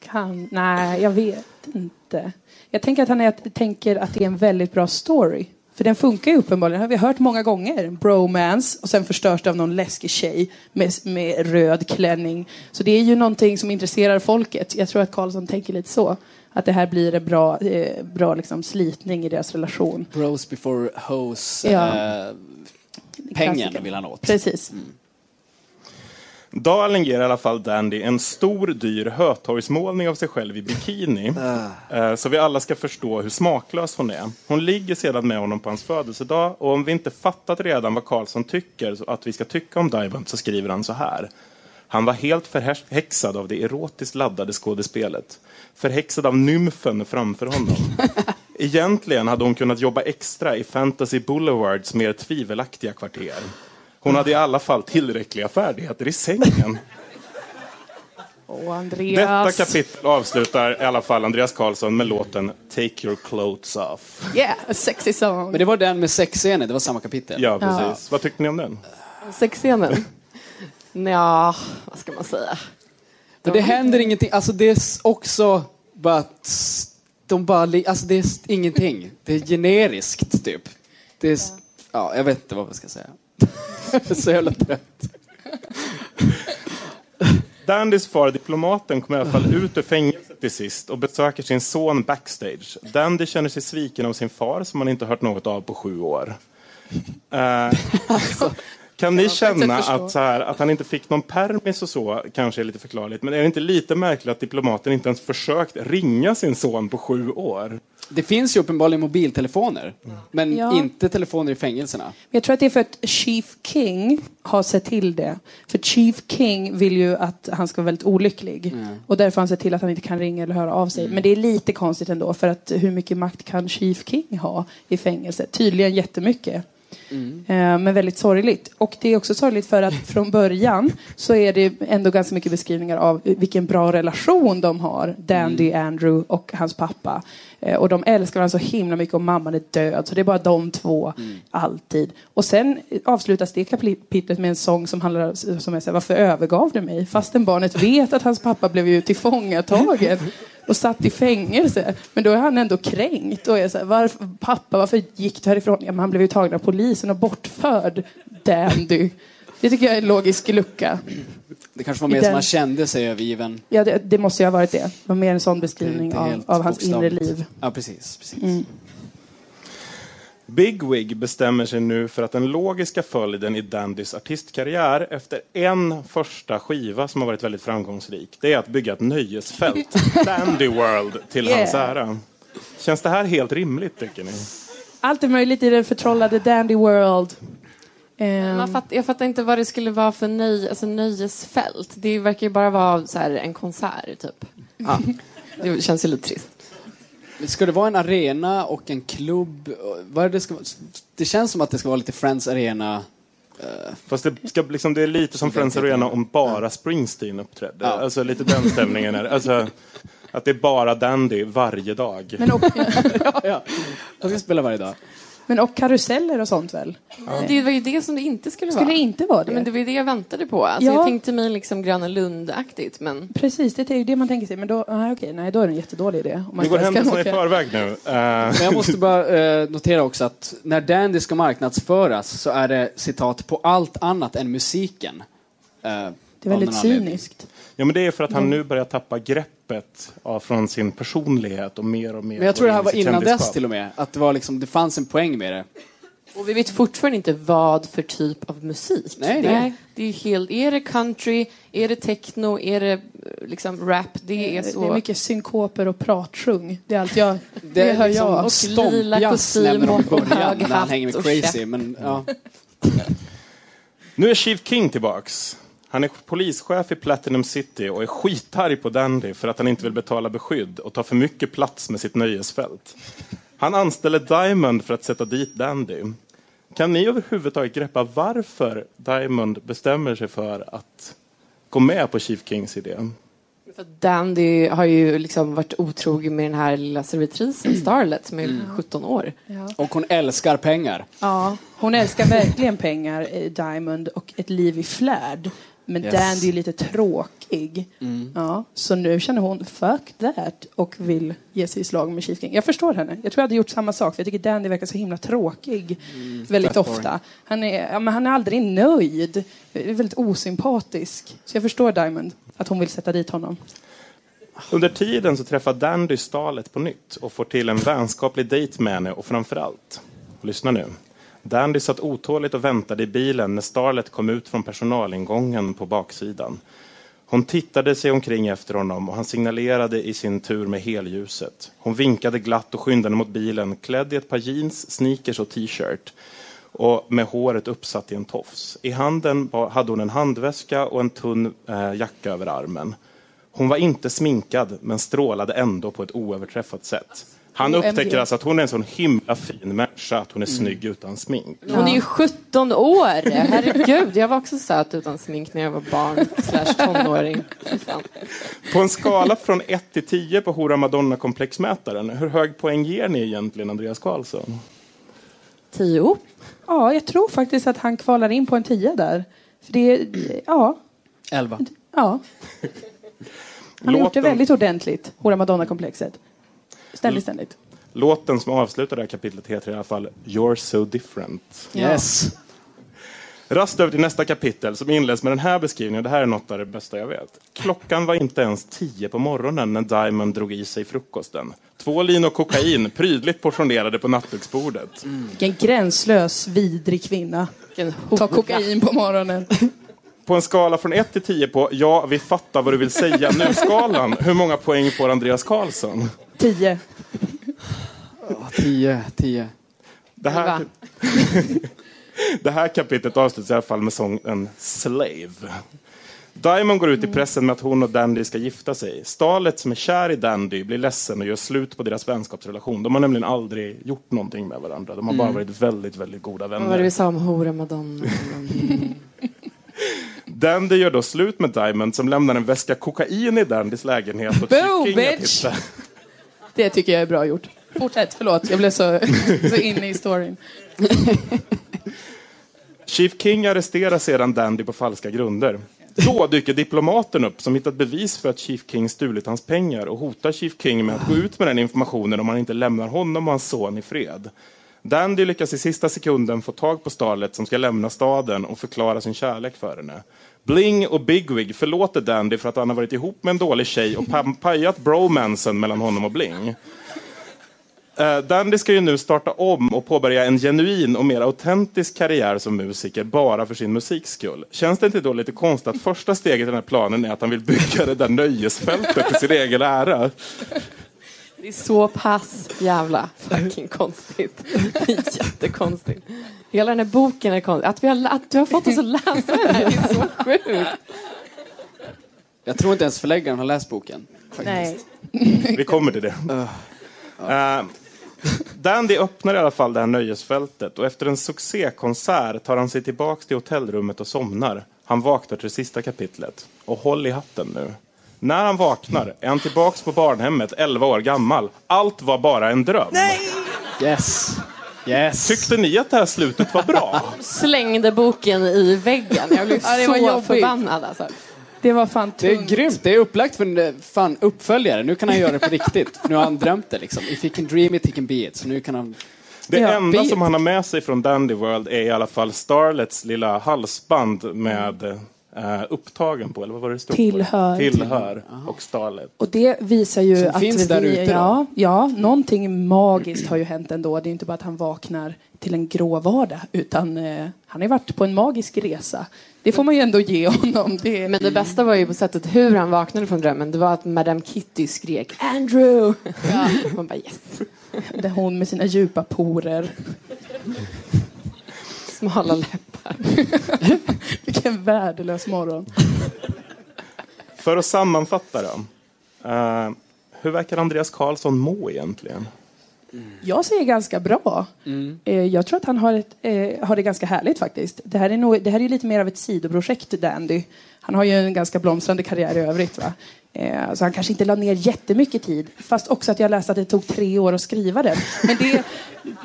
Kan, nej, jag vet inte. Jag tänker att han är, tänker att det är en väldigt bra story. För den funkar ju uppenbarligen. Det har vi hört många gånger. Bromance och sen förstörs det av någon läskig tjej med, med röd klänning. Så det är ju någonting som intresserar folket. Jag tror att Karlsson tänker lite så. Att det här blir en bra, eh, bra liksom slitning i deras relation. Bros before hoes. Ja. Eh, pengen vill han åt. Precis. Darling ger i alla fall Dandy en stor dyr Hötorgsmålning av sig själv i bikini. eh, Så vi alla ska förstå hur smaklös hon är. Hon ligger sedan med honom på hans födelsedag och om vi inte fattat redan vad Karlsson tycker så att vi ska tycka om Diamond så skriver han så här. Han var helt förhäxad av det erotiskt laddade skådespelet. Förhäxad av nymfen framför honom. Egentligen hade hon kunnat jobba extra i Fantasy Boulevards mer tvivelaktiga kvarter. Hon hade i alla fall tillräckliga färdigheter i sängen. Andreas. Detta kapitel avslutar i alla fall Andreas Karlsson med låten Take your clothes off. Yeah, a sexy song. Men det var den med sexscener, det var samma kapitel. Ja, precis. Vad tyckte ni om den? Sexscenen? Nja, vad ska man säga? För det händer ingenting, alltså det är också bara de bara, li- alltså det är ingenting. Det är generiskt typ. Det är, ja, jag vet inte vad jag ska säga. Är så jävla trött. Dandys far, diplomaten, kommer i alla fall ut ur fängelset till sist och besöker sin son backstage. Dandy känner sig sviken av sin far som han inte hört något av på sju år. Eh, kan ni känna att, så här, att han inte fick någon permis och så kanske är lite förklarligt, men är det inte lite märkligt att diplomaten inte ens försökt ringa sin son på sju år? Det finns ju uppenbarligen mobiltelefoner, men Ja. inte telefoner i fängelserna. Jag tror att det är för att Chief King har sett till det. För Chief King vill ju att han ska vara väldigt olycklig. Och därför har han sett till att han inte kan ringa eller höra av sig. Men det är lite konstigt ändå. För att hur mycket makt kan Chief King ha i fängelse? Tydligen jättemycket. Eh, Men väldigt sorgligt. Och det är också sorgligt för att från början så är det ändå ganska mycket beskrivningar av vilken bra relation de har. Dandy, Andrew och hans pappa. Eh, Och de älskar varandra så himla mycket och mamman är död. Så det är bara de två, alltid. Och sen avslutas det kapitlet med en sång som handlar som är så här, varför övergav du mig? Fastän barnet vet att hans pappa blev ju tillfångatagen och satt i fängelse. Men då är han ändå kränkt och är så här, varför, pappa varför gick du härifrån? Ja, men han blev ju tagen av polisen och bortförd. Dandy. Det tycker jag är en logisk lucka. Det kanske var mer den- som han kände sig övergiven. Ja, det, det måste ju ha varit det. Det var mer en sån beskrivning av, av hans inre liv. Ja, precis. precis. Mm. Bigwig bestämmer sig nu för att den logiska följden i Dandys artistkarriär efter en första skiva som har varit väldigt framgångsrik, det är att bygga ett nöjesfält, Dandy World, till Yeah. hans ära. Känns det här helt rimligt, tycker ni? Allt är möjligt i den förtrollade Dandy World. Man fatt, jag fattar inte vad det skulle vara för nöj, alltså nöjesfält. Det verkar ju bara vara så här, en konsert, typ. Ja. Det känns ju lite trist. Ska det vara en arena och en klubb? Vad är det, ska, det känns som att det ska vara lite Friends Arena. Fast det, ska, liksom, det är lite som Friends Arena om bara Springsteen uppträdde. Ja. Alltså lite den stämningen. Är. Alltså, att det är bara Dandy varje dag. men, och, ja, ja. Jag ska spela varje dag. Men och karuseller och sånt väl? Det var ju det som det inte skulle, Skulle vara. det inte vara det? Men det var ju det jag väntade på. Alltså, Ja. Jag tänkte mig liksom Gröna Lund-aktigt, men... Precis, det är ju det man tänker sig. Men då, nej, okej, nej, då är det en jättedålig idé. Om man Vi går händelserna i förväg nu. Eh, Men jag måste bara eh, notera också att när Dandy ska marknadsföras så är det citat på allt annat än musiken. Eh, Det är av väldigt cyniskt. Ja, men det är för att han nu börjar tappa greppet ja, från sin personlighet och mer och mer Men jag tror det här var innan dess till och med. Att det, var liksom, det fanns en poäng med det. Och vi vet fortfarande inte vad för typ av musik Nej, det är. nej. Det är, helt, är det country, är det techno, är det eh, liksom rap? Det är så... Det är mycket synkoper och pratsjung. Det är allt jag... Det, Det hör liksom jag. Och lila kostym och hög hatt hänger med och Crazy. Men, ja. Nu är Chief King tillbaks. Han är polischef i Platinum City och är skitarg på Dandy för att han inte vill betala beskydd och ta för mycket plats med sitt nöjesfält. Han anställer Diamond för att sätta dit Dandy. Kan ni överhuvudtaget greppa varför Diamond bestämmer sig för att gå med på Chief Kings idé? För Dandy har ju liksom varit otrogen med den här lilla servitrisen Starlet som är 17 år. Och hon älskar pengar. Ja, hon älskar verkligen pengar, Diamond, och ett liv i flärd. Men Yes. Mm. Dandy är lite tråkig. Ja, så nu känner hon fuck that och vill ge sig i slag med Chief King. Jag förstår henne. Jag tror jag hade gjort samma sak. För jag tycker Dandy verkar så himla tråkig väldigt fett ofta. Han är, ja, men han är aldrig nöjd. Är väldigt osympatisk. Så jag förstår Diamond, att hon vill sätta dit honom. Under tiden så träffar Dandy Starlet på nytt och får till en vänskaplig dejt med henne och framförallt, lyssna nu. Dandy satt otåligt och väntade i bilen när Starlet kom ut från personalingången på baksidan. Hon tittade sig omkring efter honom och han signalerade i sin tur med helljuset. Hon vinkade glatt och skyndade mot bilen klädd i ett par jeans, sneakers och t-shirt och med håret uppsatt i en tofs. I handen hade hon en handväska och en tunn eh, jacka över armen. Hon var inte sminkad, men strålade ändå på ett oöverträffat sätt. Han upptäcker alltså att hon är en sån himla fin människa att hon är snygg utan smink. Hon är ju 17 år! Herregud, jag var också söt utan smink när jag var barn slash tonåring. På en skala från 1 till 10 på Hora Madonna-komplexmätaren, hur hög poäng ger ni egentligen Andreas Karlsson? Tio? Ja, jag tror faktiskt att han kvalar in på en tia där. För det, är- ja, Elva. ja. Han har gjort det väldigt ordentligt, Hora Madonna-komplexet. Ständigt, ständigt. Låten som avslutar det här kapitlet heter i alla fall You're so different. Yes. Rast över till nästa kapitel som inleds med den här beskrivningen. Det här är något av det bästa jag vet. Klockan var inte ens tio på morgonen när Diamond drog i sig frukosten. Två lin och kokain prydligt portionerade på nattduksbordet. Vilken gränslös, vidrig kvinna. Ta kokain på morgonen. På en skala från 1 till 10 på ja, vi fattar vad du vill säga nu-skalan. Hur många poäng får Andreas Karlsson? Tio. Tio, tio. Det här, det här kapitlet avslutas i alla fall med sången Slave. Diamond går ut i pressen med att hon och Dandy ska gifta sig. Starlet som är kär i Dandy blir ledsen och gör slut på deras vänskapsrelation. De har nämligen aldrig gjort någonting med varandra. De har bara varit väldigt, väldigt goda Vad var det vi vänner. sa om hora Madonna? Dandy gör då slut med Diamond som lämnar en väska kokain i Dandys lägenhet. Och Boom, bitch! hitta. Det tycker jag är bra gjort. Fortsätt, förlåt. Jag blev så, så inne i storyn. Chief King arresterar sedan Dandy på falska grunder. Då dyker diplomaten upp som hittat bevis för att Chief King stulit hans pengar och hotar Chief King med att gå ut med den informationen om han inte lämnar honom och hans son i fred. Dandy lyckas i sista sekunden få tag på Starlet som ska lämna staden och förklara sin kärlek för henne. Bling och Bigwig förlåter Dandy för att han har varit ihop med en dålig tjej och pajat bromansen mellan honom och Bling. Uh, Dandy ska ju nu starta om och påbörja en genuin och mer autentisk karriär som musiker bara för sin musiks skull. Känns det inte då lite konstigt att första steget i den här planen är att han vill bygga det där nöjesfältet för sin egen ära? Det är så pass jävla fucking konstigt. Det är jättekonstigt. Hela den här boken är konstig. Att, vi har, att du har fått oss att läsa den här är så sjukt. Jag tror inte ens förläggaren har läst boken. Nej. Vi kommer till det. Eh, Dandy öppnar i alla fall det här nöjesfältet och efter en succékonsert tar han sig tillbaks till hotellrummet och somnar. Han vaknar till det sista kapitlet. Och håll i hatten nu. När han vaknar är han tillbaks på barnhemmet, 11 år gammal. Allt var bara en dröm. Yes. Yes. Tyckte ni att det här slutet var bra? Slängde boken i väggen. Jag blev Ja, det var så jobbigt. förbannad. Alltså. Det var fan Det är tungt. grymt. Det är upplagt för en eh, fan uppföljare. Nu kan han göra det på riktigt. Nu har han drömt det liksom. If he can dream it, he can be it. Så nu kan han... Det Ja, enda som han har med sig från Dandy World är i alla fall Starlets lilla halsband med eh, upptagen på, eller vad var det stod Tillhör. på? Tillhör. Och Starlet. Och det visar ju Som att finns där vi, ute då. ja, ja, någonting magiskt har ju hänt ändå. Det är inte bara att han vaknar till en grå vardag, utan eh, han har varit på en magisk resa. Det får man ju ändå ge honom. Det, Men det bästa var ju på sättet hur han vaknade från drömmen. Det var att Madame Kitty skrek Andrew! Man bara yes. det hon med sina djupa porer. Smala läppar. Vilken värdelös morgon. För att sammanfatta då. Eh, hur verkar Andreas Karlsson må egentligen? Jag säger ganska bra. Eh, Jag tror att han har, ett, eh, har det ganska härligt faktiskt. Det här är, nog, det här är lite mer av ett sidoprojekt, Dandy. Han har ju en ganska blomstrande karriär i övrigt. Va? Eh, Så han kanske inte la ner jättemycket tid. Fast också att jag läste att det tog tre år att skriva den. Men det,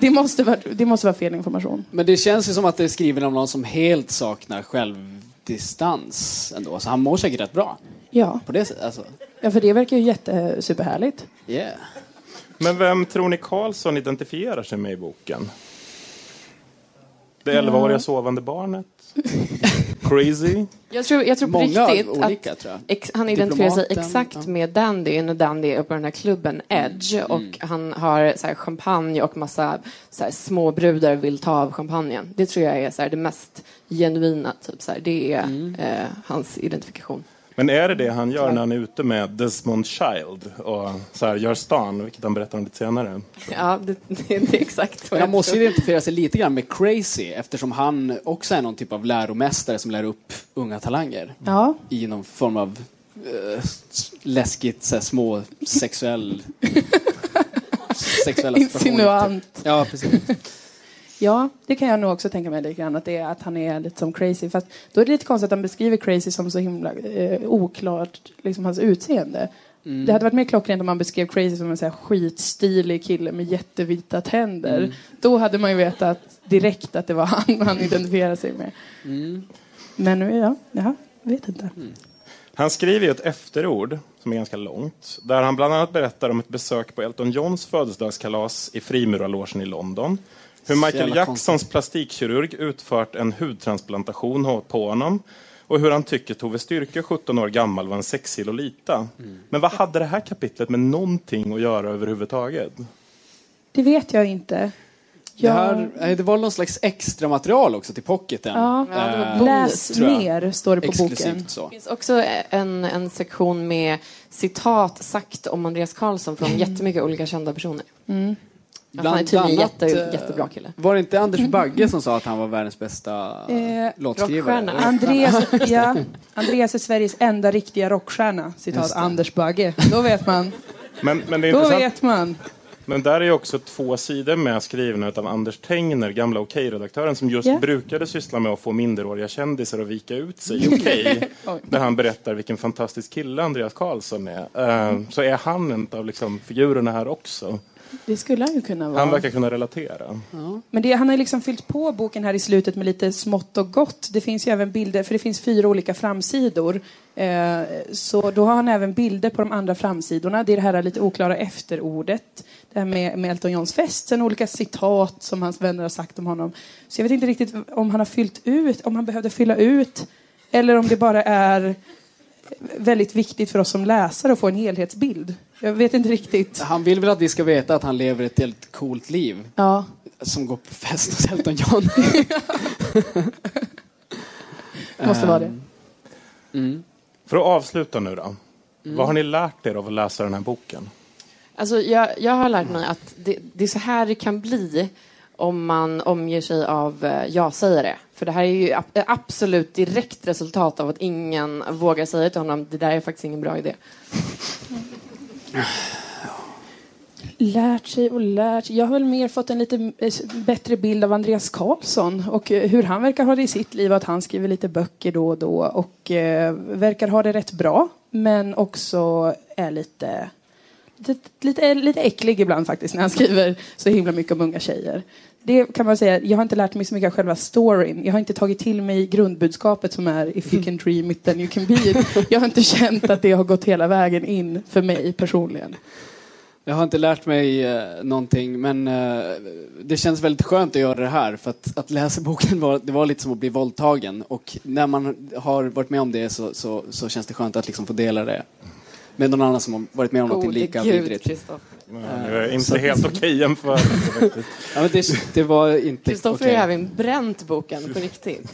det, måste, vara, det måste vara fel information. Men det känns ju som att det är skriven av någon som helt saknar självdistans ändå. Så han mår säkert rätt bra. Ja, På det sättet. Alltså, ja för det verkar ju jättesuperhärligt. yeah. Men vem tror ni Karlsson identifierar sig med i boken? Det 11-åriga sovande barnet? Crazy? Jag tror, jag tror på Många riktigt olika, att tror jag. ex, han identifierar sig exakt ja. Mm. med Dandy när Dandy är på den här klubben Edge och han har så här, champagne och massa så här, små brudar vill ta av champagnen. Det tror jag är så här, det mest genuina. Typ, så här. Det är Mm. eh, hans identifikation. Men är det det han gör när han är ute med Desmond Child och så här, gör stan, vilket han berättar om lite senare? Ja, det, det, det är exakt vad jag måste tror. ju identifiera sig lite grann med Crazy eftersom han också är någon typ av läromästare som lär upp unga talanger Ja, i någon form av eh, läskigt så här, små sexuell sexuella situationer. insinuant. Ja, precis. Ja, det kan jag nog också tänka mig lite grann, att, det är, att han är lite som crazy. Fast då är det lite konstigt att han beskriver crazy som så himla eh, oklart, liksom hans utseende. Det hade varit mer klockrent om han beskrev crazy som en så här skitstilig kille med jättevita tänder. Då hade man ju vetat direkt att det var han han identifierade sig med. Men nu, ja, ja, vet inte. Han skriver ju ett efterord som är ganska långt. Där han bland annat berättar om ett besök på Elton Johns födelsedagskalas i frimurarlogen i London. Hur Michael Jacksons konstigt. plastikkirurg utfört en hudtransplantation på honom. Och hur han tycker Tove Styrke, 17 år gammal, var en sexig Lolita. Men vad hade det här kapitlet med någonting att göra överhuvudtaget? Det vet jag inte. Det, Jag, här, eh, det var någon slags extra material också till pocketen. Ja. Det bonus, Läs mer, står det på Exklusivt boken. så. Det finns också en, en sektion med citat sagt om Andreas Karlsson från jättemycket olika kända personer. Att han är tydligen en jätte, eh, jättebra kille. Var det inte Anders Bagge som sa att han var världens bästa Eh, låtskrivare? Andreas, ja, Andreas är Sveriges enda riktiga rockstjärna. Citat. Anders Bagge. Då vet man. Men, men det är Då vet man. Men där är ju också två sidor med skrivna av Anders Tengner, gamla Okej-redaktören, som just Ja. brukade syssla med att få minderåriga kändisar att vika ut sig i Okej. Där han berättar vilken fantastisk kille Andreas Karlsson är. Eh, så är han en av liksom, figurerna här också. Det skulle han ju kunna vara. Han verkar kunna relatera. Men det, han har liksom fyllt på boken här i slutet med lite smått och gott. Det finns ju även bilder, för det finns fyra olika framsidor. Eh, så då har han även bilder på de andra framsidorna. Det är det här lite oklara efterordet. Det här med, med Elton Johns fest. Sen olika citat som hans vänner har sagt om honom. Så jag vet inte riktigt om han har fyllt ut, om han behövde fylla ut. Eller om det bara är väldigt viktigt för oss som läsare att få en helhetsbild. Jag vet inte riktigt. Han vill väl att vi ska veta att han lever ett helt coolt liv. Ja, Som går på fest hos Elton John. måste vara det. Mm. För att avsluta nu då. Vad har ni lärt er av att läsa den här boken? Alltså, jag, jag har lärt mig att det, det är så här det kan bli om man omger sig av eh, ja-sägare. För det här är ju eh, absolut direkt resultat av att ingen vågar säga till honom det där är faktiskt ingen bra idé. Lärt sig och lärt sig. Jag har väl mer fått en lite eh, bättre bild av Andreas Karlsson och hur han verkar ha det i sitt liv. Att han skriver lite böcker då och då och verkar ha det rätt bra. Men också är lite, lite, lite, äcklig ibland faktiskt när han skriver så himla mycket om unga tjejer. Det kan man säga, jag har inte lärt mig så mycket av själva storyn. Jag har inte tagit till mig grundbudskapet som är If you can dream it then you can be it. Jag har inte känt att det har gått hela vägen in för mig personligen. Jag har inte lärt mig eh, någonting men eh, det känns väldigt skönt att göra det här för att, att läsa boken var, det var lite som att bli våldtagen och när man har varit med om det så, så, så känns det skönt att liksom få dela det med någon annan som har varit med om något lika gud, vidrigt. Det är inte helt okej jämförelse faktiskt. Ja, men det, det var inte Kristoffer okej. har även bränt boken på riktigt.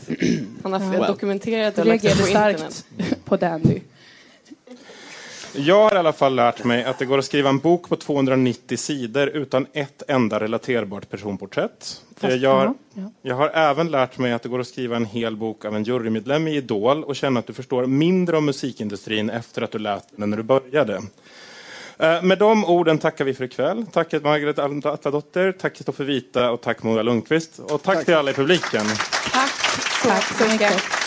Han har Well. dokumenterat och lagt på internet. starkt på Dandy. Jag har i alla fall lärt mig att det går att skriva en bok på 290 sidor utan ett enda relaterbart personporträtt. Fast- jag, har, ja, ja. jag har även lärt mig att det går att skriva en hel bok av en jurymedlem i Idol och känna att du förstår mindre om musikindustrin efter att du läst den när du började. Eh, Med de orden tackar vi för ikväll. Tack Margaret Atladotter, tack Kristoffer Vita och tack Mora Lundqvist. Och tack, till alla i publiken. Tack så, Tack så mycket.